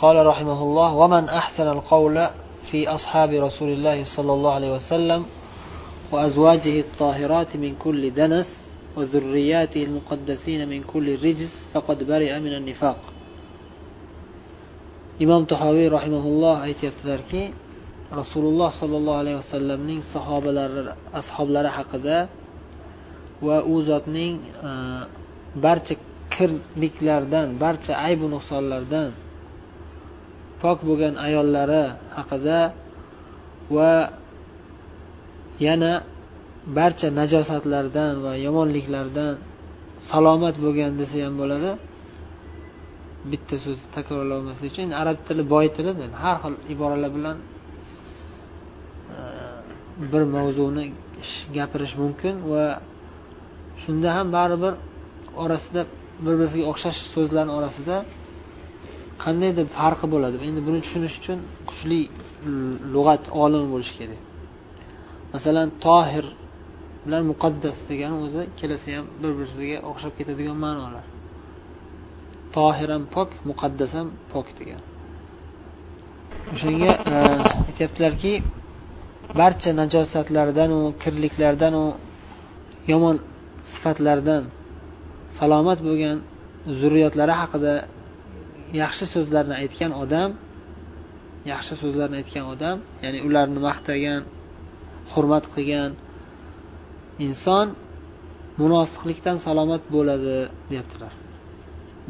قال رحمه الله ومن أحسن القول في أصحاب رسول الله صلى الله عليه وسلم وأزواجه الطاهرات من كل دنس وذرياته المقدسين من كل رجس فقد برئ من النفاق. إمام تحاوي رحمه الله أيتي التركي رسول الله صلى الله عليه وسلم من صحاب أصحاب لرحق ذا وأوزتني barcha kirliklardan عيب aybu nuqsonlardan pok bo'lgan ayollari haqida va yana barcha najosatlardan va yomonliklardan salomat bo'lgan desa ham bo'ladi. Bitta so'zni takrorlamaslik uchun. Arab tili boy til har xil iboralar bilan e, bir mavzuni gapirish mumkin va shunda ham baribir orasida bir biriga o'xshash so'zlarni orasida qandaydir farqi bo'ladi. Endi buni tushunish uchun kuchli lug'at olimi bo'lishi kerak. Masalan tohir bilan muqaddas degani o'zi ikkalasi ham bir biriga o'xshab ketadigan ma'nolar. Tohir ham pok muqaddas ham pok degan o'shanga e, aytyaptilarki barcha najosatlardanu kirliklardanu yomon sifatlardan salomat bo'lgan zurriyotlari haqida yaxshi so'zlarni aytgan odam yaxshi so'zlarni aytgan odam ya'ni ularni maqtagan hurmat qilgan inson munofiqlikdan salomat bo'ladi deyaptilar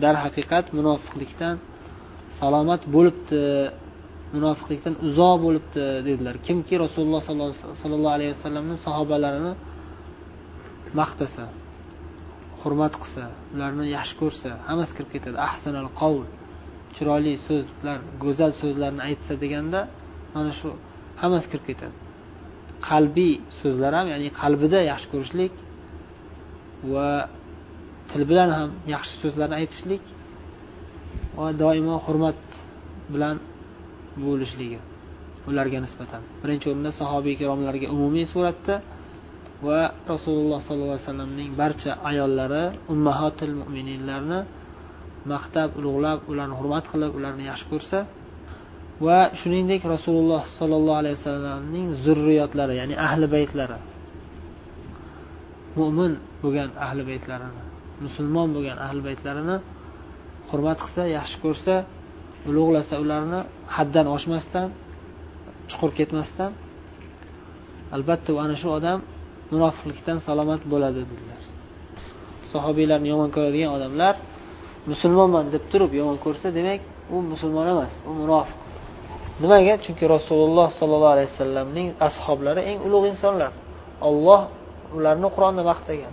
darhaqiqat munofiqlikdan salomat bo'libdi munofiqlikdan uzoq bo'libdi dedilar. Kimki rasululloh sollallohu alayhi vasallamni sahobalarini maqtasa hurmat qilsa ularni yaxshi ko'rsa hammasi kirib ketadi. Ahsanal qovul chiroyli so'zlar go'zal so'zlarni aytsa deganda mana shu hammasi kirib ketadi. Qalbiy so'zlar ham ya'ni qalbida yaxshi ko'rishlik va til bilan ham yaxshi so'zlarni aytishlik va doimo hurmat bilan bo'lishligi ularga nisbatan. Birinchi o'rinda sahobiy ikromlarga umumiy suratda va rasululloh sollallohu alayhi vasallamning barcha ayollari ummahotil mo'mininlarni maqtab ulug'lab ularni hurmat qilib ularni yaxshi ko'rsa va shuningdek rasululloh sollallohu alayhi vasallamning zurriyotlari ya'ni ahli baytlari mo'min bo'lgan ahli baytlarini musulmon bo'lgan ahli baytlarini hurmat qilsa yaxshi ko'rsa ulug'lasa ularni haddan oshmasdan chuqur ketmasdan albatta ana shu odam munofiqlikdan salomat bo'ladi dedilar. Sahobiylarni yomon ko'radigan odamlar musulmonman deb turib yomon ko'rsa demak u musulmon emas u munofiq. Nimaga? Chunki rasululloh sollallohu alayhi vasallamning ashoblari eng ulug' insonlar. Olloh ularni qur'onda maqtagan.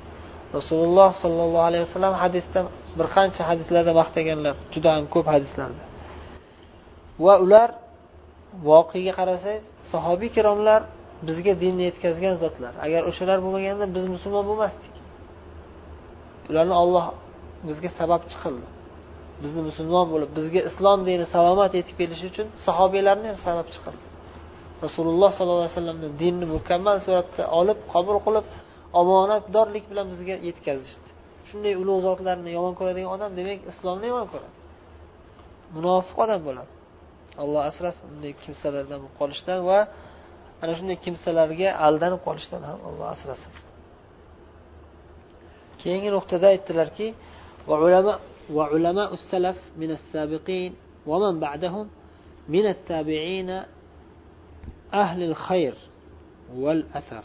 Rasululloh sollallohu alayhi vasallam hadisda bir qancha hadislarda maqtaganlar juda ham ko'p hadislarda. Va ular voqega qarasangiz sahobiy ikromlar bizga dinni yetkazgan zotlar. Agar o'shalar bo'lmaganda biz musulmon bo'lmasdik. Ularni olloh bizga sababchi qildi bizni musulmon bo'lib bizga islom dini salomat yetib kelishi uchun sahobiylarni ham sababchi qildi rasululloh sollallohu alayhi vasallamni dinni mukammal suratda olib qabul qilib omonatdorlik bilan bizga yetkazishdi. Shunday ulug' zotlarni yomon ko'radigan odam demak islomni yomon ko'radi. Munofiq odam bo'ladi. Alloh asrasin bunday kimsalardan bo'lib qolishdan va ana shunday kimsalarga aldanib qolishdan ham alloh asrasin. Keyingi nuqtada aytdilarki وعلماء السلف من السابقين ومن بعدهم من التابعين أهل الخير والأثر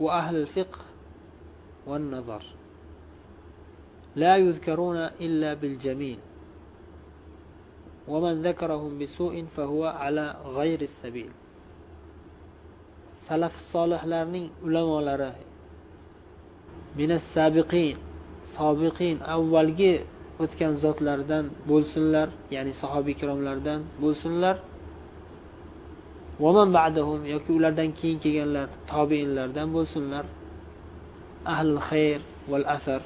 وأهل الفقه والنظر. لا يذكرون إلا بالجميل ومن ذكرهم بسوء فهو على غير السبيل. salaf solihlarning ulamolari minas sabiqin sobiqin avvalgi o'tgan zotlardan bo'lsinlar ya'ni sahobiy ikromlardan bo'lsinlar. Vaman ba'dahum yoki ulardan keyin kelganlar tobeinlardan bo'lsinlar. Ahli xayr val asar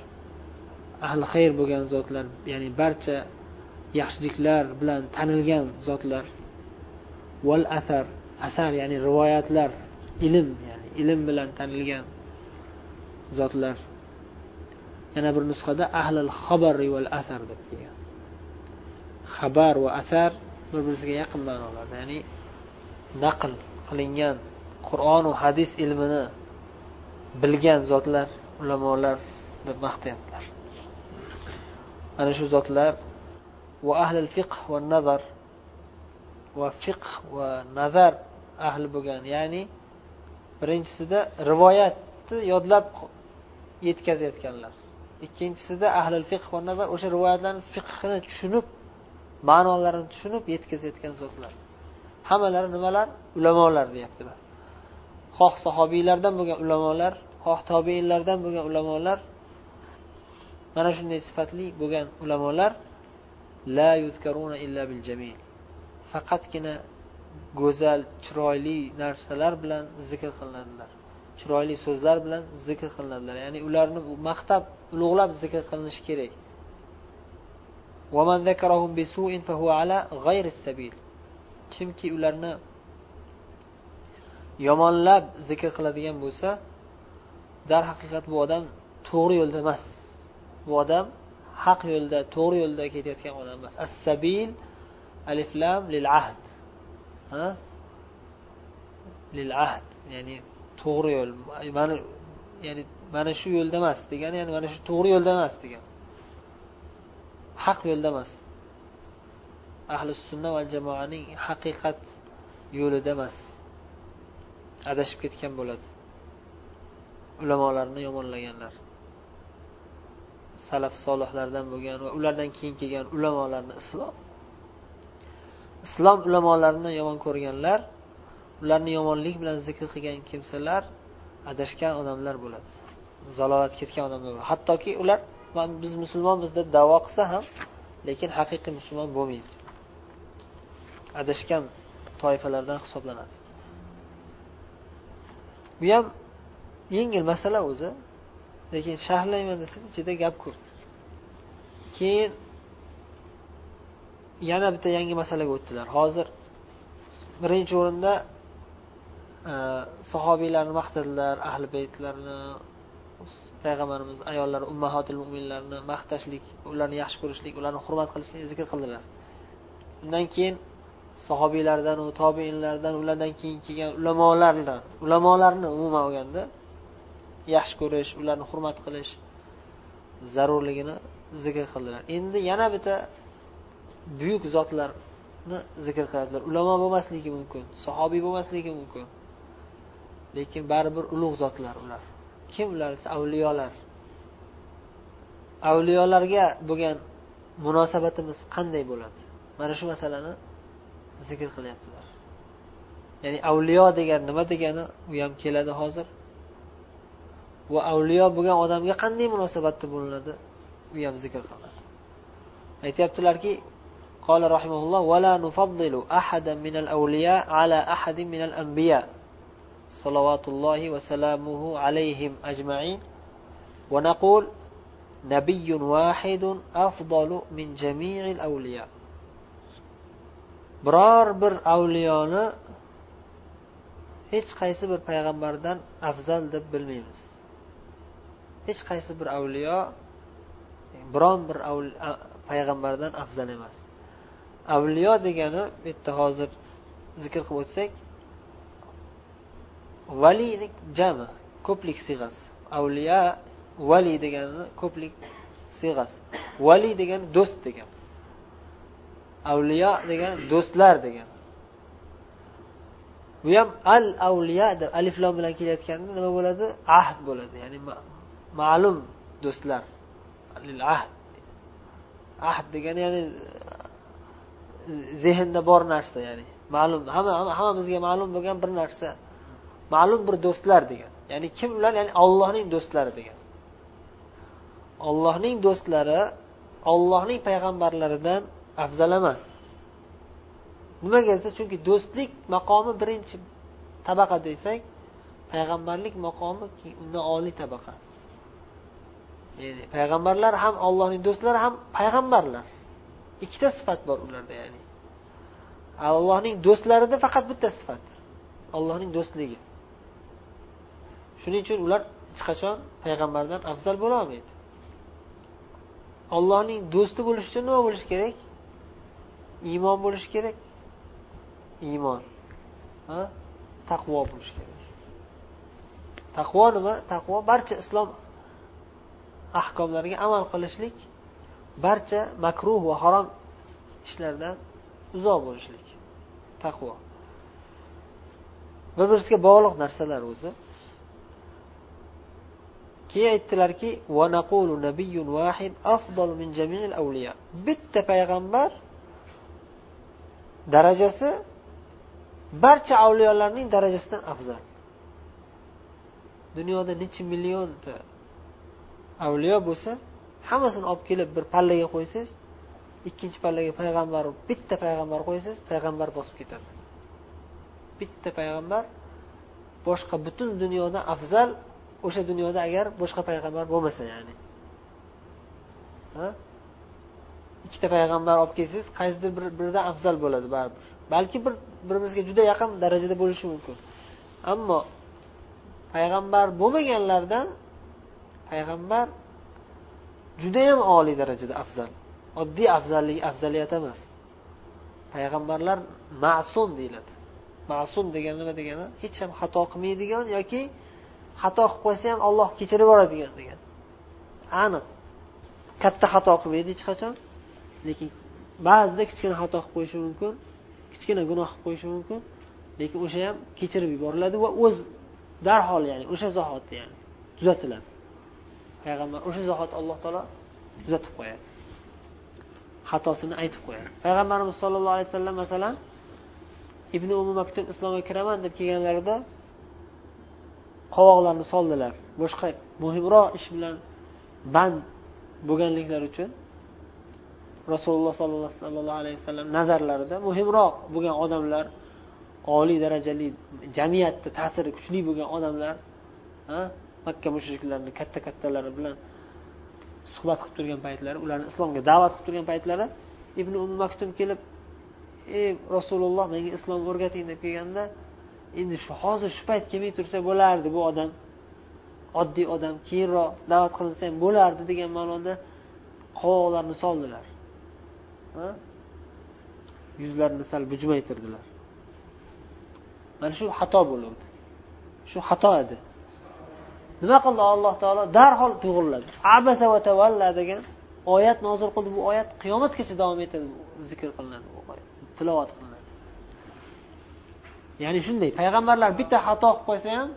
ahli xayr bo'lgan zotlar ya'ni barcha yaxshiliklar bilan tanilgan zotlar. Val asar asar ya'ni rivoyatlar ilm ya'ni ilm bilan tanilgan zotlar. Yana bir nusxada ahlil xabari val asar deb kelgan xabar va asar bir biriga yaqin ma'nolarda ya'ni naql qilingan qur'on va hadis ilmini bilgan zotlar ulamolar deb maqtayaptilar ana shu zotlar va ahlil fiqh va nazar va fiqh va nazar ahli bo'lgan ya'ni birinchisida rivoyatni yodlab yetkazayotganlar. Ikkinchisida ahlil fiqh va nazar o'sha rivoyatlarni fiqhini tushunib ma'nolarini tushunib yetkazayotgan zotlar. Hammalari nimalar? Ulamolar deyaptilar. Xoh sahobiylardan bo'lgan ulamolar xoh tobeinlardan bo'lgan ulamolar mana shunday sifatli bo'lgan ulamolar la yuzkaruna illa bil jamil. Faqatgina go'zal chiroyli narsalar bilan zikr qilinadilar. Chiroyli so'zlar bilan zikr qilinadilar. Ya'ni ularni maqtab ulug'lab zikr qilinishi kerak. kimki ularni yomonlab zikr qiladigan bo'lsa darhaqiqat bu odam to'g'ri yo'lda emas. Bu odam haq yo'lda to'g'ri yo'lda ketayotgan odam emas. As sabil alif lam lil ahd ha? Lil ahd ya'ni to'g'ri yo'l mana ya'ni mana shu yo'lda emas degani ya'ni mana shu to'g'ri yo'lda emas degan. Haq yo'lda emas. Ahli sunna va jamoaning haqiqat yo'lida emas. Adashib ketgan bo'ladi. Ulamolarni yomonlaganlar. Salaf solihlardan bo'lgan va ulardan keyin kelgan ulamolarni islom. Islom ulamolarini yomon ko'rganlar ularni yomonlik bilan zikr qilgan kimsalar adashgan odamlar bo'ladi. Zalolatga ketgan odamlar bo'ladi. Hattoki ular biz musulmonmiz deb davo qilsa ham lekin haqiqiy musulmon bo'lmaydi. Adashgan toifalardan hisoblanadi. Bu ham yengil masala o'zi lekin sharhlayman desangiz ichida gap ko'p. Keyin yana bitta yangi masalaga o'tdilar. Hozir birinchi o'rinda sahobiylarni maqtadilar ahli baytlarni payg'ambarimiz ayollari ummahotil mo'minlarni maqtashlik ularni yaxshi ko'rishlik ularni hurmat qilishlik zikr qildilar undan keyin sahobiylardan tobeinlardan ulardan keyin kelgan ulamolarni ulamolarni umuman olganda yaxshi ko'rish ularni hurmat qilish zarurligini zikr qildilar endi yana bitta buyuk zotlarni zikr qiladilar ulamo bo'lmasligi mumkin sahobiy bo'lmasligi mumkin lekin baribir ulug' zotlar ular kim ular desa avliyolar avliyolarga bo'lgan munosabatimiz qanday bo'ladi mana shu masalani zikr qilyaptilar ya'ni avliyo degani nima degani u ham keladi hozir va avliyo bo'lgan odamga qanday munosabatda bo'linadi u ham zikr qilinadi aytyaptilarki قال رحمه الله ولا نفضل أحدا من الأولياء على أحد من الأنبياء salavatullohi va salamuhu alayhim ajmain va naqul nabiyyun vahidun afdalu min jami'il avliya biror bir avliyoni hech qaysi bir payg'ambardan afzal deb bilmaymiz hech qaysi bir avliyo biron bir payg'ambardan afzal emas avliyo degani bu yerda hozir zikr qilib o'tsak valiylik jami ko'plik siyg'asi avliya vali degani ko'plik siyg'asi vali degani do'st degani. Avliyo degani do'stlar degani. Bu ham al avliya deb aliflom bilan kelayotganda nima bo'ladi? Ahd bo'ladi. Ya'ni ma'lum do'stlar. Ahd. Ahd degani ya'ni zehnda bor narsa ya'ni ma'lum. Hamma hammamizga ma'lum bo'lgan bir narsa. Ma'lum bir do'stlar degan. Ya'ni kim ular? Ya'ni ollohning do'stlari degan. Ollohning do'stlari ollohning payg'ambarlaridan afzal emas. Nimaga desa chunki do'stlik maqomi birinchi tabaqa desak payg'ambarlik maqomi undan oliy tabaqa. Ya'ni payg'ambarlar ham ollohning do'stlari ham payg'ambarlar. Ikkita sifat bor ularda ya'ni. Allohning do'stlarida faqat bitta sifat. Allohning do'stligi. Shuning uchun ular hech qachon payg'ambardan afzal bo'lolmaydi ollohning do'sti bo'lish uchun nima bo'lishi kerak? Iymon bo'lishi kerak. Iymon. Ha? Taqvo bo'lishi kerak. Taqvo nima? Taqvo barcha islom ahkomlariga amal qilishlik barcha makruh va harom ishlardan uzoq bo'lishlik. Taqvo. Bir birisiga bog'liq narsalar o'zi. Keyin aytdilarki bitta payg'ambar darajasi barcha avliyolarning darajasidan afzal. Dunyoda necha millionta avliyo bo'lsa hammasini olib kelib bir pallaga qo'ysangiz ikkinchi pallaga payg'ambar bitta payg'ambar qo'ysangiz payg'ambar bosib ketadi. Bitta payg'ambar boshqa butun dunyodan afzal o'sha dunyoda agar boshqa payg'ambar bo'lmasa ya'ni. Ikkita payg'ambar olib kelsangiz qaysidir bir biridan afzal bo'ladi baribir. Balki bir bir juda yaqin darajada bo'lishi mumkin. Ammo payg'ambar bo'lmaganlardan payg'ambar judayam oliy darajada afzal. Oddiy afzallik afzaliyat emas. Payg'ambarlar ma'sum deyiladi. Ma'sum degani nima degani? Hech ham xato qilmaydigan yoki xato qilib qo'ysa ham olloh kechirib yuboradi degan. Aniq. Katta xato qilmaydi hech qachon. Lekin ba'zida kichkina xato qilib qo'yishi mumkin kichkina gunoh qilib qo'yishi mumkin lekin o'sha ham kechirib yuboriladi va o'z darhol ya'ni o'sha zahoti ya'ni tuzatiladi. Payg'ambar o'sha zahoti alloh taolo tuzatib qo'yadi. Xatosini aytib qo'yadi. Payg'ambarimiz sollallohu alayhi vasallam masalan ibn umi maktub islomga kiraman deb kelganlarida qovoqlarni soldilar. Boshqa muhimroq ish bilan band bo'lganliklari uchun rasululloh sollallohu alayhi vasallam nazarlarida muhimroq bo'lgan odamlar oliy darajali jamiyatda ta'siri kuchli bo'lgan odamlar makka mushriklarini katta kattalari bilan suhbat qilib turgan paytlari ularni islomga da'vat qilib turgan paytlari ibn umi maktum kelib ey rasululloh menga islomni o'rgating deb kelganda endi shu hozir shu payt kelmay tursa bo'lardi bu odam. Oddiy odam keyinroq da'vat qilinsa ham bo'lardi degan ma'noda qovoqlarini soldilar yuzlarini sal bujmaytirdilar mana shu xato bo'luvdi shu xato edi. Nima qildi alloh taolo? Darhol to'g'riladi abasa va tavalla degan oyat nozil qildi. Bu oyat qiyomatgacha davom etadi zikr qilinadi bu oyat tilovat qilinadi. Ya'ni shunday payg'ambarlar bitta xato qilib qo'ysa ham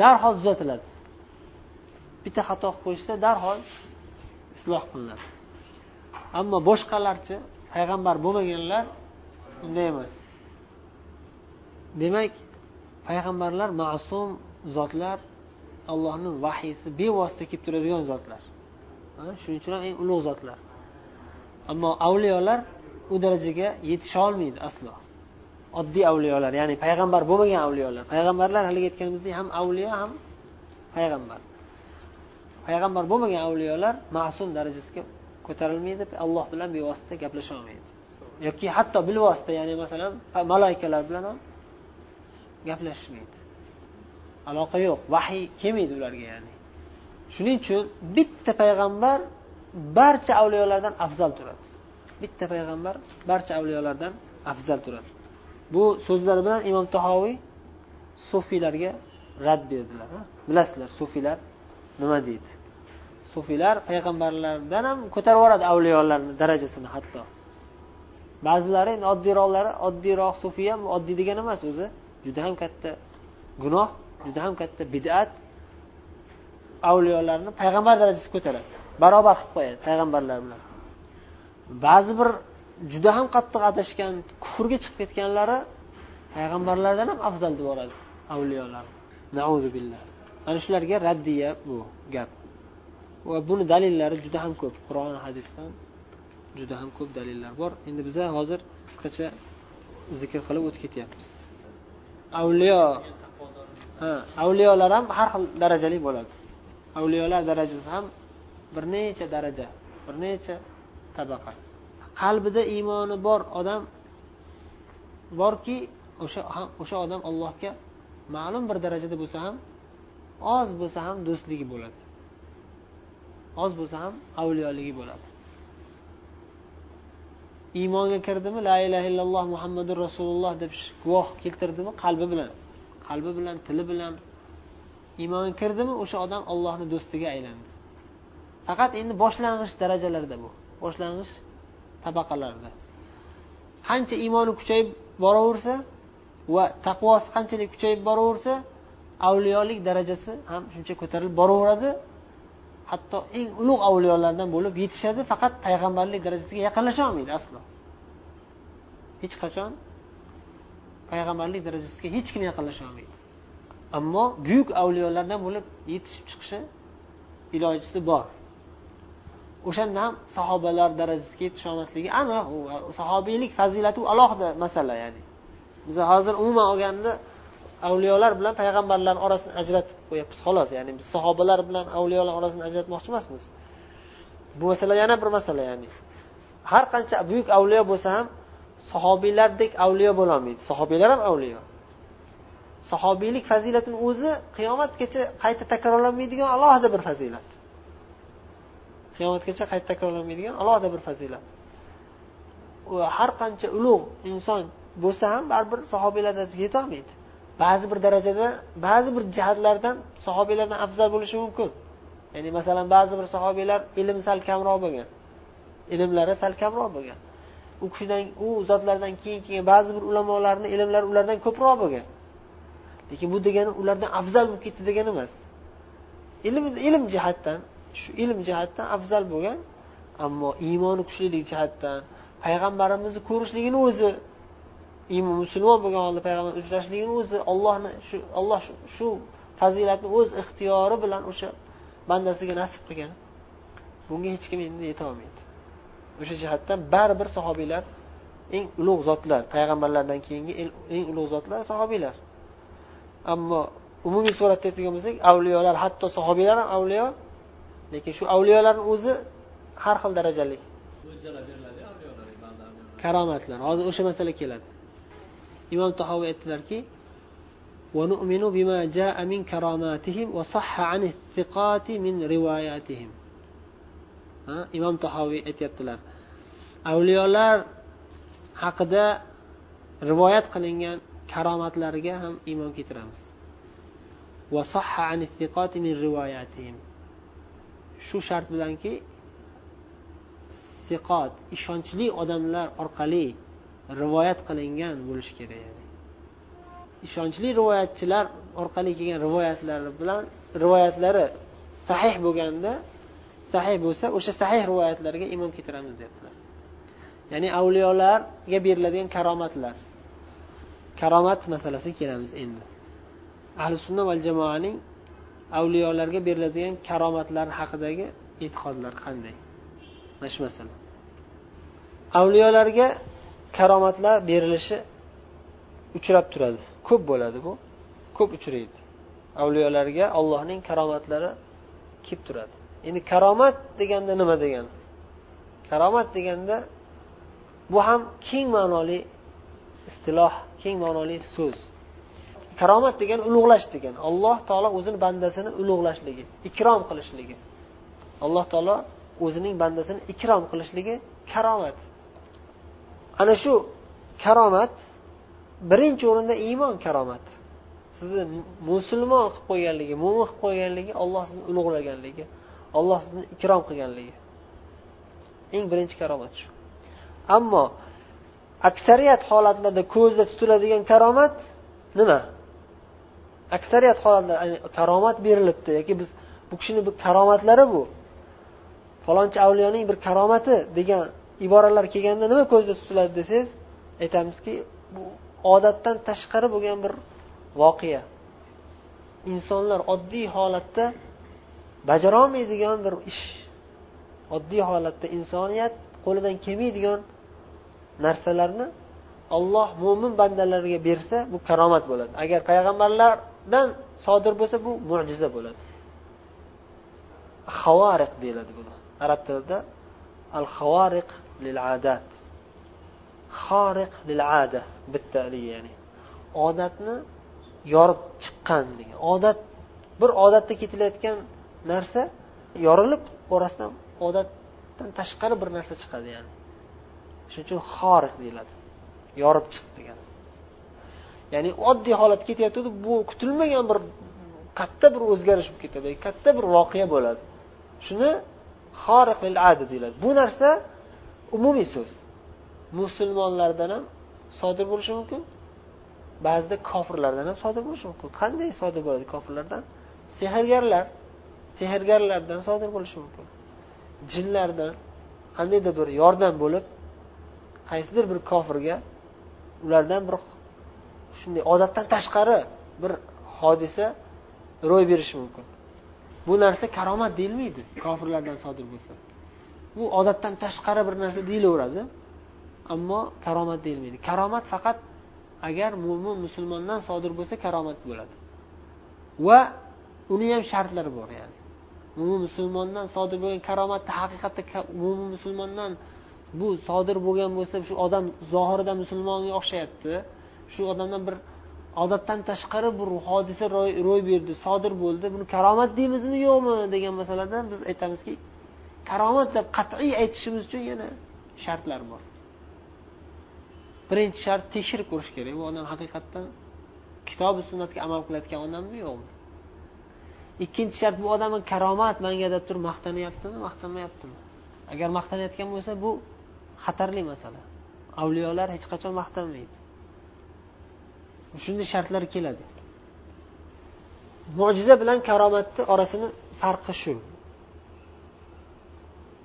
darhol tuzatiladi. Bitta xato qilib qo'yishsa darhol isloh qilinadi. Ammo boshqalarchi payg'ambar bo'lmaganlar unday emas. Demak payg'ambarlar ma'sum zotlar allohni vahiysi bevosita kelib turadigan zotlar. Shuning uchun ham eng ulug' zotlar. Ammo avliyolar u darajaga yetisha olmaydi aslo. Oddiy avliyolar ya'ni payg'ambar bo'lmagan avliyolar. Payg'ambarlar haligi aytganimizdek ham avliyo ham payg'ambar. Payg'ambar bo'lmagan avliyolar ma'sum darajasiga ko'tarilmaydi alloh bilan bevosita gaplasha olmaydi. Yoki hatto bilvosita ya'ni masalan maloikalar bilan ham gaplashishmaydi aloqa yo'q vahiy kelmaydi ularga ya'ni. Shuning uchun bitta payg'ambar barcha avliyolardan afzal turadi. Bitta payg'ambar barcha avliyolardan afzal turadi. Bu so'zlar bilan imom tahoviy sufiylarga rad berdilar bilasizlar sufiylar nima deydi? Sufiylar payg'ambarlardan ham ko'tarib yuboradi avliyolarni darajasini hatto. Ba'zilari endi oddiyroqlari oddiyroq sufiy ham oddiy degani emas o'zi juda ham katta gunoh juda ham katta bid'at avliyolarni payg'ambar darajasiga ko'taradi barobar qilib qo'yadi payg'ambarlar bilan. Ba'zi bir juda ham qattiq adashgan kufrga chiqib ketganlari payg'ambarlardan ham afzal deb yuboradi avliyolar. Billah. Ana shularga raddiya bu gap. Va buni dalillari juda ham ko'p. Qur'on hadisdan juda ham ko'p dalillar bor. Endi biza hozir qisqacha zikr qilib o'tib ketyapmiz. Avliyo ha avliyolar ham har xil darajali bo'ladi. Avliyolar darajasi ham bir necha daraja bir necha tabaqa. Qalbida iymoni bor odam borki o'sha ham o'sha odam allohga ma'lum bir darajada bo'lsa ham oz bo'lsa ham do'stligi bo'ladi. Oz bo'lsa ham avliyoligi bo'ladi. Iymonga kirdimi? La ilaha illalloh muhammadu rasululloh deb guvoh keltirdimi? Qalbi bilan qalbi bilan tili bilan. Iymonga kirdimi? O'sha odam ollohni do'stiga aylandi. Faqat endi boshlang'ich darajalarda bu. Boshlang'ich tabaqalarda qancha iymoni kuchayib boraversa va taqvosi qanchalik kuchayib boraversa avliyolik darajasi ham shuncha ko'tarilib boraveradi. Hatto eng ulug' avliyolardan bo'lib yetishadi faqat payg'ambarlik darajasiga yaqinlasha olmaydi aslo. Hech qachon payg'ambarlik darajasiga hech kim yaqinlasha olmaydi. Ammo buyuk avliyolardan bo'lib yetishib chiqishi ilojisi bor. O'shanda ham sahobalar darajasiga yetisha olmasligi aniq sahobiylik fazilati u alohida masala ya'ni. Biz hozir umuman olganda avliyolar bilan payg'ambarlar orasini ajratib qo'yapmiz xolos. Ya'ni biz sahobalar bilan avliyolar orasini ajratmoqchi emasmiz bu masala yana bir masala ya'ni. Har qancha buyuk avliyo bo'lsa ham sahobiylardek avliyo bo'lolmaydi sahobiylar ham avliyo. Sahobiylik fazilatini o'zi qiyomatgacha qayta takrorlanmaydigan alohida bir fazilat. Qiyomatgacha qayta takrorlanmaydigan alohida bir fazilat. Har qancha ulug' inson bo'lsa ham baribir sahobiylar darajasiga yetolmaydi ba'zi bir darajada ba'zi bir jihatlardan sahobiylardan afzal bo'lishi mumkin. Ya'ni masalan ba'zi bir sahobiylar ilm sal kamroq bo'lgan ilmlari sal kamroq bo'lgan. U kishidan u zotlardan keyin kelgan ba'zi bir ulamolarni ilmlari ulardan ko'proq bo'lgan. Lekin bu degani ulardan afzal bo'lib ketdi degani emas. Ilm ilm jihatdan shu ilm jihatdan afzal bo'lgan ammo iymoni kuchlilik jihatdan payg'ambarimizni ko'rishligini o'zi iymon musulmon bo'lgan holda payg'ambar uchrashligini o'zi ollohni shu olloh shu fazilatni o'z ixtiyori bilan o'sha bandasiga nasib qilgan. Bunga hech kim endi yetolmaydi o'sha jihatdan baribir sahobiylar eng ulug' zotlar payg'ambarlardan keyingi eng ulug' zotlar sahobiylar ammo umumiy suratda aytadigan bo'lsak avliyolar hatto sahobiylar ham avliyo lekin shu avliyolarni o'zi har xil darajali karomatlar hozir o'sha masala keladi imom tahoviy aytdilarki ونؤمن بما جاء من كراماتهم وصح عن الثقات من رواياتهم imom tahoviy aytyaptilar avliyolar haqida rivoyat qilingan karomatlariga ham iymon keltiramiz Shu shart bilanki siqot ishonchli odamlar orqali rivoyat qilingan bo'lishi kerak yani. ishonchli rivoyatchilar orqali kelgan rivoyatlari bilan rivoyatlari sahih bo'lganda sahih bo'lsa o'sha sahih rivoyatlarga iymon keltiramiz deyaptilar. Ya'ni avliyolarga beriladigan karomatlar. Karomat masalasiga kelamiz endi. Ahli sunna va jamoaning avliyolarga beriladigan karomatlar haqidagi e'tiqodlar qanday? Mana shu masala. Avliyolarga karomatlar berilishi uchrab turadi. Ko'p bo'ladi bu. Ko'p uchraydi. Avliyolarga allohning karomatlari kelib turadi. Endi karomat deganda nima degani? Karomat deganda bu ham keng ma'noli istiloh keng ma'noli so'z. Karomat degani ulug'lash degani alloh taolo o'zini bandasini ulug'lashligi ikrom qilishligi. Alloh taolo o'zining bandasini ikrom qilishligi karomat. Ana shu karomat birinchi o'rinda iymon karomati sizni musulmon qilib qo'yganligi mo'min qilib qo'yganligi olloh sizni ulug'laganligi olloh sizni ikrom qilganligi. Eng birinchi karomat shu. Ammo aksariyat holatlarda ko'zda tutiladigan karomat nima? Aksariyat holatda karomat berilibdi yoki biz bu kishini bir karomatlari bu. Falonchi avliyoning bir karomati degan iboralar kelganda nima ko'zda tutiladi desangiz aytamizki bu odatdan tashqari bo'lgan bir voqea. Insonlar oddiy holatda bajarolmaydigan bir ish. Oddiy holatda insoniyat qo'lidan kelmaydigan narsalarni olloh mo'min bandalariga bersa bu karomat bo'ladi. Agar payg'ambarlar dan sodir bo'lsa bu mo'jiza bo'ladi. Havariq deyiladi buni. Arab tilida al havariq lil adat xoriq lil ada bitta ya'ni. Odatni yorib chiqqan degan. Odat bir odatda ketilayotgan narsa yorilib orasidan odatdan tashqari bir narsa chiqadi ya'ni. Shuning uchun xoriq deyiladi. Yorib chiqdi degan. Ya'ni oddiy holat ketayotgandi bu kutilmagan bir katta bir o'zgarish bo'lib ketadi katta bir voqea bo'ladi. Shuni xoriqlil adi deyiladi. Bu narsa umumiy so'z. Musulmonlardan ham sodir bo'lishi mumkin ba'zida kofirlardan ham sodir bo'lishi mumkin. Qanday sodir bo'ladi kofirlardan? Sehrgarlar sehrgarlardan sodir bo'lishi mumkin. Jinlardan qandaydir bir yordam bo'lib qaysidir bir kofirga ulardan bir shunday odatdan tashqari bir hodisa ro'y berishi mumkin. Bu narsa karomat deyilmaydi kofirlardan sodir bo'lsa. Bu odatdan tashqari bir narsa deyilaveradi ammo karomat deyilmaydi. Karomat faqat agar mo'min musulmondan sodir bo'lsa karomat bo'ladi. Va uni ham shartlari bor ya'ni. Mo'min musulmondan sodir bo'lgan karomatni haqiqatda mo'min musulmondan bu sodir bo'lgan bo'lsa shu odam zohirida musulmonga o'xshayapti shu odamdan bir odatdan tashqari bir hodisa ro'y berdi sodir bo'ldi. Buni karomat deymizmi yo'qmi degan masalada biz aytamizki karomat deb qat'iy aytishimiz uchun yana shartlar bor. Birinchi shart tekshirib ko'rish kerak. Bu odam haqiqatdan kitobi sunnatga amal qilayotgan odammi yo'qmi? Ikkinchi shart bu odamni karomat manga deb turib maqtanyaptimi maqtanmayaptimi? Agar maqtanayotgan bo'lsa bu xatarli masala. Avliyolar hech qachon maqtanmaydi. Shunday shartlar keladi. Mo'jiza bilan karomatni orasini farqi shu.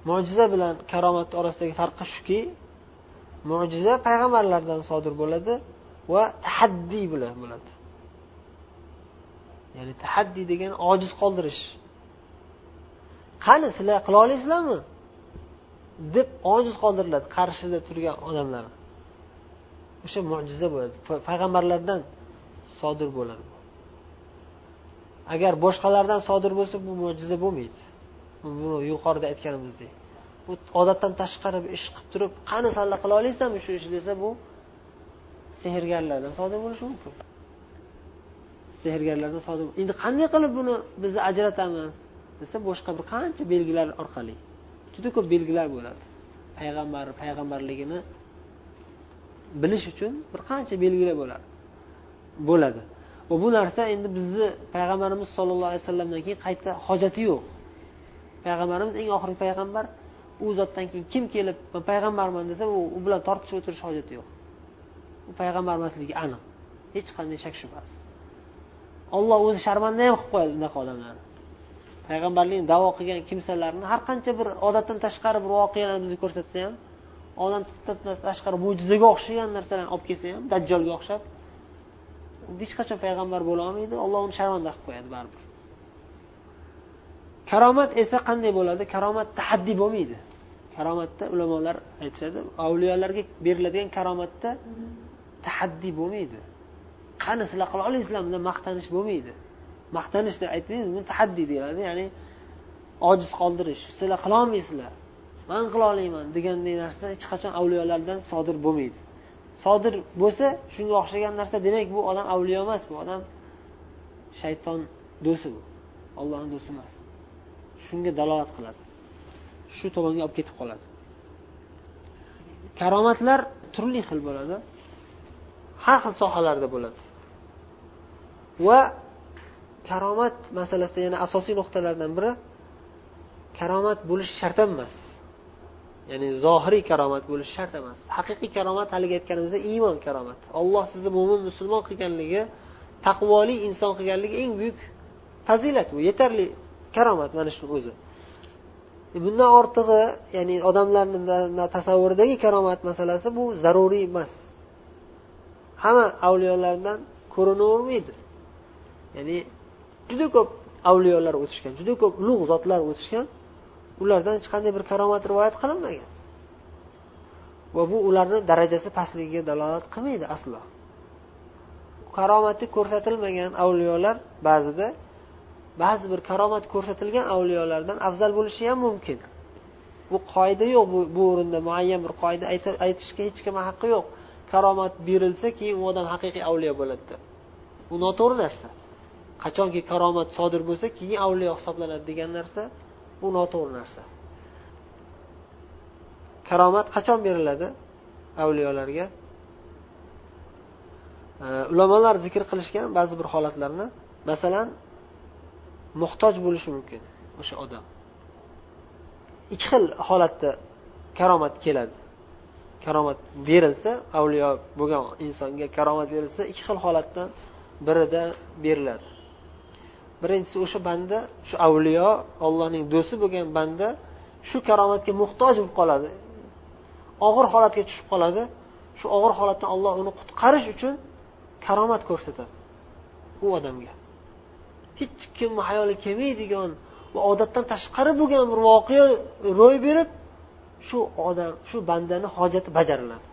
Mo'jiza bilan karomatni orasidagi farqi shuki mo'jiza payg'ambarlardan sodir bo'ladi va tahaddiy bilan bo'ladi. Ya'ni tahaddiy degani ojiz qoldirish. Qani sizlar qila olasizlarmi? deb ojiz qoldiriladi qarshida turgan odamlarni o'sha mo'jiza bo'ladi. Payg'ambarlardan sodir bo'ladi. Agar boshqalardan sodir bo'lsa bu mo'jiza bo'lmaydi. Buni yuqorida aytganimizdek. Bu odatdan tashqari bir ish qilib turib qani salla qila olasizmi shu ishni desa bu sehrgarlardan sodir bo'lishi mumkin. Sehrgarlardan sodir endi qanday qilib buni biz ajratamiz desa boshqa bir qancha belgilar orqali. Juda ko'p belgilar bo'ladi. Payg'ambar payg'ambarligini bilish uchun bir qancha belgilar bo'ladi bo'ladi. Va bu narsa endi bizni payg'ambarimiz sollallohu alayhi vasallamdan keyin qayta hojati yo'q. Payg'ambarimiz eng oxirgi payg'ambar u zotdan keyin kim kelib man payg'ambarman desa u bilan tortishib o'tirish hojati yo'q. U payg'ambar emasligi aniq. Hech qanday shak shubhasiz. Olloh o'zi sharmanda ham qilib qo'yadi unaqa odamlarni. Payg'ambarlikni davo qilgan kimsalarni har qancha bir odatdan tashqari bir voqealarni bizga ko'rsatsa ham odatdan tashqari mo'jizaga o'xshagan narsalarni olib kelsa ham dajjolga o'xshab hech qachon payg'ambar bo'la olmaydi olloh uni sharmanda qilib qo'yadi baribir. Karomat esa qanday bo'ladi? Karomat tahaddiy bo'lmaydi. Karomatda ulamolar aytishadi avliyolarga beriladigan karomatda tahaddiy bo'lmaydi. Qani sizlar qila olasizlarmi deb maqtanish bo'lmaydi. Maqtanish deb aytmaymiz buni tahaddiy deyiladi ya'ni ojiz qoldirish. Sizlar qilolmaysizlar man qila deganday narsa hech qachon avliyolardan sodir bo'lmaydi. Sodir bo'lsa shunga o'xshagan narsa demak bu odam avliyo emas bu odam shayton do'sti bu. Ollohni do'sti emas. Shunga dalolat qiladi. Shu tomonga olib ketib qoladi. Karomatlar turli xil bo'ladi. Har xil sohalarda bo'ladi. Va karomat masalasida yana asosiy nuqtalardan biri karomat bo'lishi shart emas. Ya'ni zohiriy karomat bo'lishi shart emas. Haqiqiy karomat haligi aytganimizdek iymon karomat. Olloh sizni mo'min musulmon qilganligi taqvoli inson qilganligi eng buyuk fazilat bu yetarli karomat mana shuni o'zi. E, bundan ortig'i ya'ni odamlarni tasavvuridagi karomat masalasi bu zaruriy emas. Hamma avliyolardan ko'rinavermaydi. Ya'ni juda ko'p avliyolar o'tishgan juda ko'p ulug' zotlar o'tishgan ulardan hech qanday bir karomat rivoyat qilinmagan. Va bu ularni darajasi pastligiga dalolat qilmaydi aslo. Karomati ko'rsatilmagan avliyolar ba'zida ba'zi bir karomat ko'rsatilgan avliyolardan afzal bo'lishi ham mumkin. Bu qoida yo'q bu, bu o'rinda muayyan bir qoida aytishga hech kimni haqqi yo'q. Karomat berilsa keyin u odam haqiqiy avliyo bo'ladi. Bu noto'g'ri narsa. Qachonki karomat sodir bo'lsa keyin avliyo hisoblanadi degan narsa bu noto'g'ri narsa. Karomat qachon beriladi avliyolarga? Ulamolar zikr qilishgan ba'zi bir holatlarni masalan muhtoj bo'lishi mumkin o'sha odam. Ikki xil holatda karomat keladi. Karomat berilsa avliyo bo'lgan insonga karomat berilsa ikki xil holatdan birida beriladi. Birinchisi o'sha banda shu avliyo ollohning do'sti bo'lgan banda shu karomatga muhtoj bo'lib qoladi. Og'ir holatga tushib qoladi. Shu og'ir holatdan olloh uni qutqarish uchun karomat ko'rsatadi u odamga. Hech kimni hayoli kelmaydigan va odatdan tashqari bo'lgan bir voqea ro'y berib shu odam shu bandani hojati bajariladi.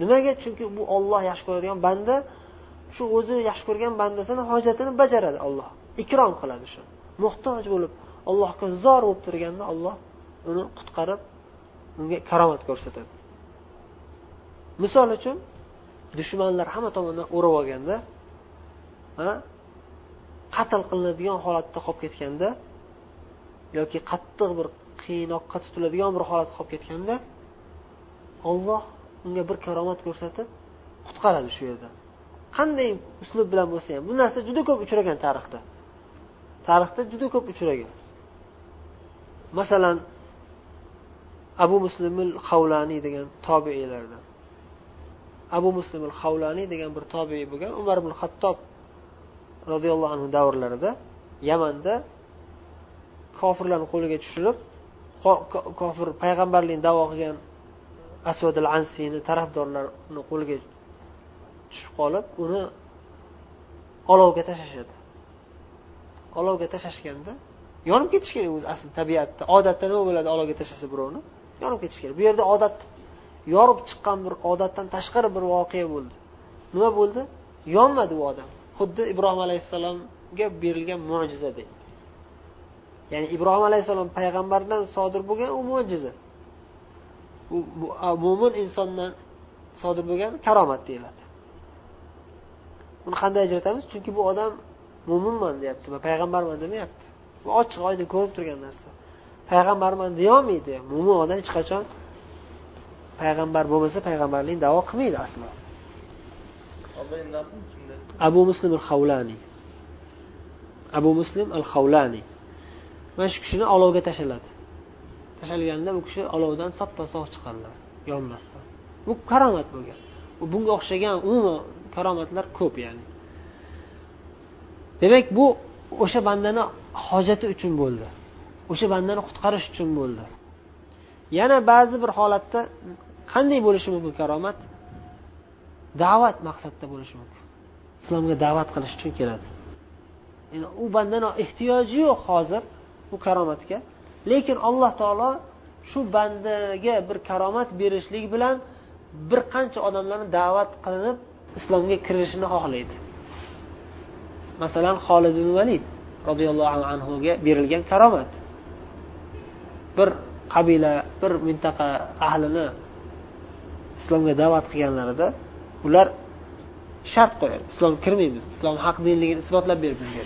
Nimaga? Chunki bu olloh yaxshi ko'radigan banda shu o'zi yaxshi ko'rgan bandasini hojatini bajaradi olloh ikrom qiladi shu. Muhtoj bo'lib allohga zor bo'lib turganda olloh uni qutqarib unga karomat ko'rsatadi. Misol uchun dushmanlar hamma tomondan o'rab olganda qatl qilinadigan holatda qolib ketganda yoki qattiq bir qiynoqqa tutiladigan bir holat qolib ketganda olloh unga bir karomat ko'rsatib qutqaradi shu yerda. Qanday uslub bilan bo'lsa ham bu narsa juda ko'p uchragan tarixda. Tarixda juda ko'p uchragan. Masalan abu muslimil havlaniy degan tobiiylardan abu muslimil havlaniy degan bir tobiiy bo'lgan umar ibn hattob roziyallohu anhu davrlarida yamanda kofirlarni qo'liga tushirib kofir payg'ambarlikni davo qilgan asvadil ansiyni tarafdorlarini qo'liga tushib qolib uni olovga tashlashadi. Olovga tashlashganda yonib ketish kerak o'zi asli tabiatda. Odatda nima bo'ladi olovga tashlasa birovni? Yonib ketish kerak. Bu yerda odat yorib chiqqan bir odatdan tashqari bir voqea bo'ldi. Nima bo'ldi? Yonmadi u odam. Xuddi ibrohim alayhissalomga berilgan mo'jizadek ya'ni ibrohim alayhissalom payg'ambardan sodir bo'lgan u mo'jiza. U mo'min insondan sodir bo'lgan karomat deyiladi. Buni qanday ajratamiz? Chunki bu odam mo'minman deyapti va payg'ambarman demayapti. Bu ochiq oydin ko'rinib turgan narsa. Payg'ambarman deyolmaydi. Mo'min odam hech qachon payg'ambar bo'lmasa payg'ambarlik davo qilmaydi aslo. Abu muslim al havlaniy abu muslim al havlaniy mana shu kishini olovga tashladi. Tashlaganda bu kishi olovdan soppa sog' chiqadilar yonmasdan. Bu karomat bo'lgan. Bunga o'xshagan umuman karomatlar ko'p ya'ni demak bu o'sha bandani hojati uchun bo'ldi. O'sha bandani qutqarish uchun bo'ldi. Yana ba'zi bir holatda qanday bo'lishi mumkin karomat? Da'vat maqsadda bo'lishi mumkin. Islomga da'vat qilish uchun keladi. Yani u bandani ehtiyoji yo'q hozir bu karomatga. Lekin alloh taolo shu bandaga bir karomat berishlik bilan bir qancha odamlarni da'vat qilinib islomga kirishini xohlaydi. Masalan holid ibn valid roziyallohu anhuga berilgan karomat. Bir qabila bir mintaqa ahlini islomga da'vat qilganlarida ular shart qo'yadi. Islomga kirmaymiz islom haq dinligini isbotlab ber bizga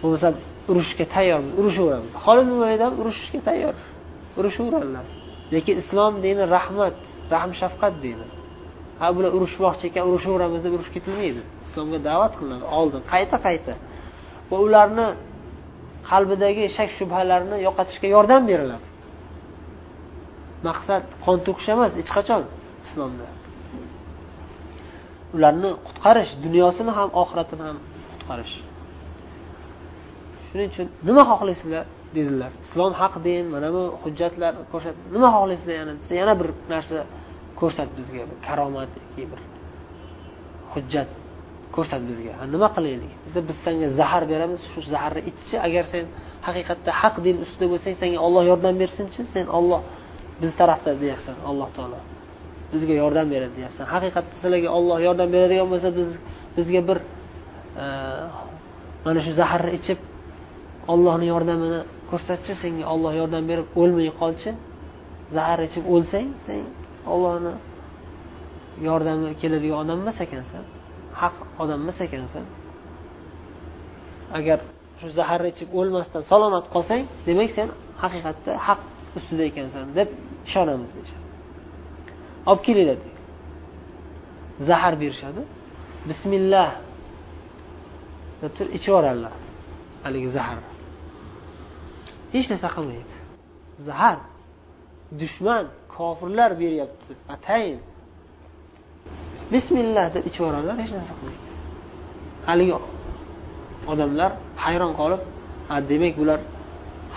bo'lmasa urushga tayyormiz urushaveramiz. Holid ibn valid ham urushishga tayyor urushaveradilar. Lekin islom dini rahmat rahm shafqat dini. Ha bular urushmoqchi ekan urushaveramiz deb urush ketilmaydi. Islomga da'vat qilinadi oldin. Qayta qayta. Va ularni qalbidagi shak shubhalarni yo'qotishga yordam beriladi. Maqsad qon to'kish emas hech qachon islomda. Ularni qutqarish dunyosini ham oxiratini ham qutqarish. Shuning uchun nima xohlaysizlar dedilar. Islom haq din mana bu hujjatlar ko'rsat nima xohlaysizlar yana? Desa yana bir narsa ko'rsat bizga karomat yoki bir hujjat ko'rsat bizga. Nima qilaylik? Desa biz senga zahar beramiz shu zaharni ichchi. Agar sen haqiqatda haq din ustida bo'lsang senga olloh yordam bersinchi sen olloh biz tarafda deyapsan alloh taolo. Bizga yordam beradi deyapsan. Haqiqatda sizlarga olloh yordam beradigan bo'lsa biz bizga bir e, mana shu zaharni ichib ollohni yordamini ko'rsatchi senga olloh yordam berib o'lmay qolchi. Zahar ichib o'lsang sen ollohni yordami keladigan odam emas ekansan haq odam emas ekansan. Agar shu zaharni ichib o'lmasdan salomat qolsang demak sen haqiqatda haq ustida ekansan deb ishonamiz deyishadi. Olib kelinglar zahar berishadi. Bismillah deb turib ichib yuboradilar haligi zaharni. Hech narsa qilmaydi. Zahar dushman kofirlar beryapti. Atayin. Bismillah deb ichib yuboradilar hech narsa qilmaydi. Haligi odamlar hayron qolib demak bular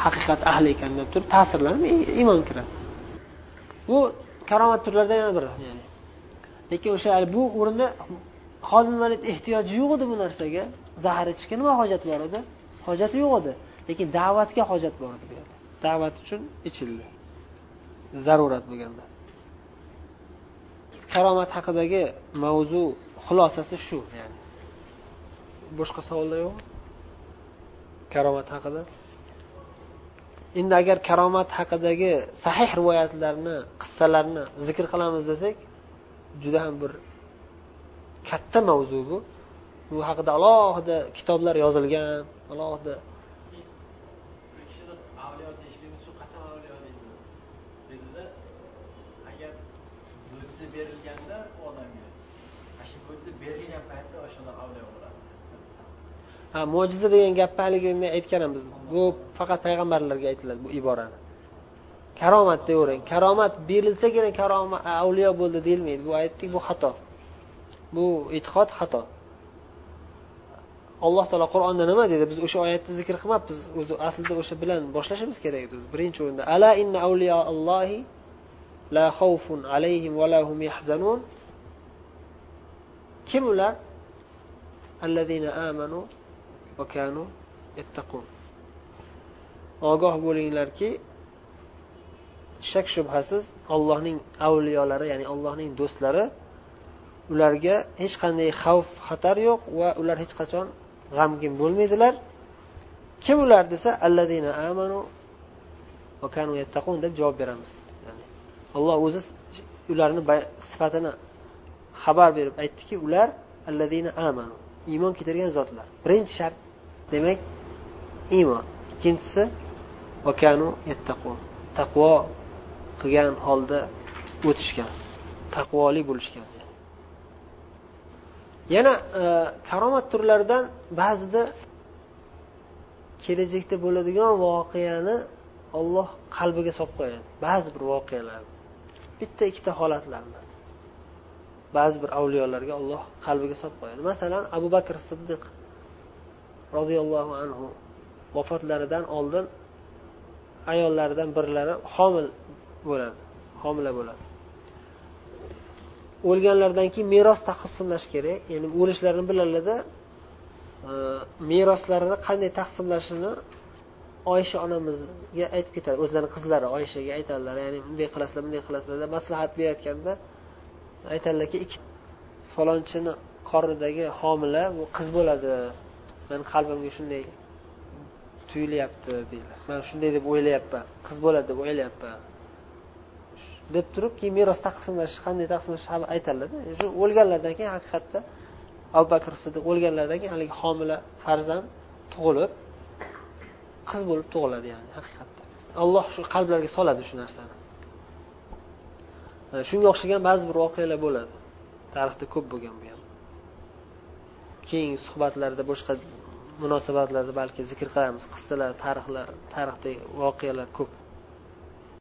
haqiqat ahli ekan deb turib ta'sirlanib iymon kiradi. Bu karomat turlaridan yana biri ya'ni. Lekin o'sha bu o'rinda xodimlarni ehtiyoji yo'q edi bu narsaga. Zahar ichishga nima hojat bor edi? Hojati yo'q edi. Lekin da'vatga hojat bor edi bu yerda. Da'vat uchun ichildi zarurat bo'lganda. Karomat haqidagi mavzu xulosasi shu ya'ni. Boshqa savollar yo'qmi? Karomat haqida? Endi agar karomat haqidagi sahih rivoyatlarni qissalarni zikr qilamiz desak juda ham bir katta mavzu bu. Bu haqida alohida kitoblar yozilgan alohida berilganda u odamga ana shu mo'jiza berilgan paytda o'shalar avliyo bo'ladi. Ha mo'jiza degan gapni haligi men biz bu faqat payg'ambarlarga aytiladi bu iborani. Karomat deyavering karomat berilsagina karomat avliyo bo'ldi deyilmaydi bu aytdik bu xato. Bu e'tiqod xato. Alloh taolo qur'onda nima dedi? Biz o'sha oyatni zikr qilmabmiz o'zi aslida o'sha bilan boshlashimiz kerak edi birinchi o'rinda. Ala inna avliyo allohi la xavfun alayhim va lahum yahzanun. Kim ular? Allazina amanu va kanu yattaqun. Ogoh bo'linglarki shak shubhasiz ollohning avliyolari ya'ni allohning do'stlari ularga hech qanday xavf xatar yo'q va ular hech qachon g'amgin bo'lmaydilar. Kim ular desa allazina amanu va kanu yattaqun deb javob beramiz. Alloh o'zi ularni sifatini xabar berib aytdiki ular allazina amanu iymon keltirgan zotlar. Birinchi shart demak iymon ikkinchisi vakanu yattaqun taqvo qilgan holda o'tishgan taqvoli bo'lishgan. Yana e, karomat turlaridan ba'zida kelajakda bo'ladigan voqeani olloh qalbiga solib qo'yadi. Ba'zi bir voqealarni bitta ikkita holatlarni. Ba'zi bir avliyolarga olloh qalbiga solib qo'yadi. Masalan abu bakr siddiq roziyallohu anhu vafotlaridan oldin ayollaridan birlari homil bo'ladi homila bo'ladi. O'lganlaridan keyin meros taqsimlash kerak. Ya'ni o'lishlarini bilalarda e, meroslarini qanday taqsimlashini oysha onamizga aytib ketadi. O'zlarini qizlari oyshaga aytadilar. Ya'ni bunday qilasizlar bunday qilasizlar deb maslahat berayotganda aytadilarki ikki falonchini qornidagi homila bu qiz bo'ladi. Mani qalbimga shunday tuyulyapti deydilar man shunday deb o'ylayapman. Qiz bo'ladi deb o'ylayapman. Deb turib keyin meros taqsimlash qanday taqsimlash aytadilarda. Shu o'lganlaridan keyin haqiqatda abu bakr siddiq o'lganlaridan keyin haligi homila farzand tug'ilib qiz bo'lib tug'iladi ya'ni haqiqatda. Alloh shu qalblarga soladi shu narsani. Shunga o'xshagan ba'zi bir voqealar bo'ladi. Tarixda ko'p bo'lgan bu ham. Keyingi suhbatlarda boshqa munosabatlarda balki zikr qilamiz. Qissalar tarixlar tarixdagi voqealar ko'p.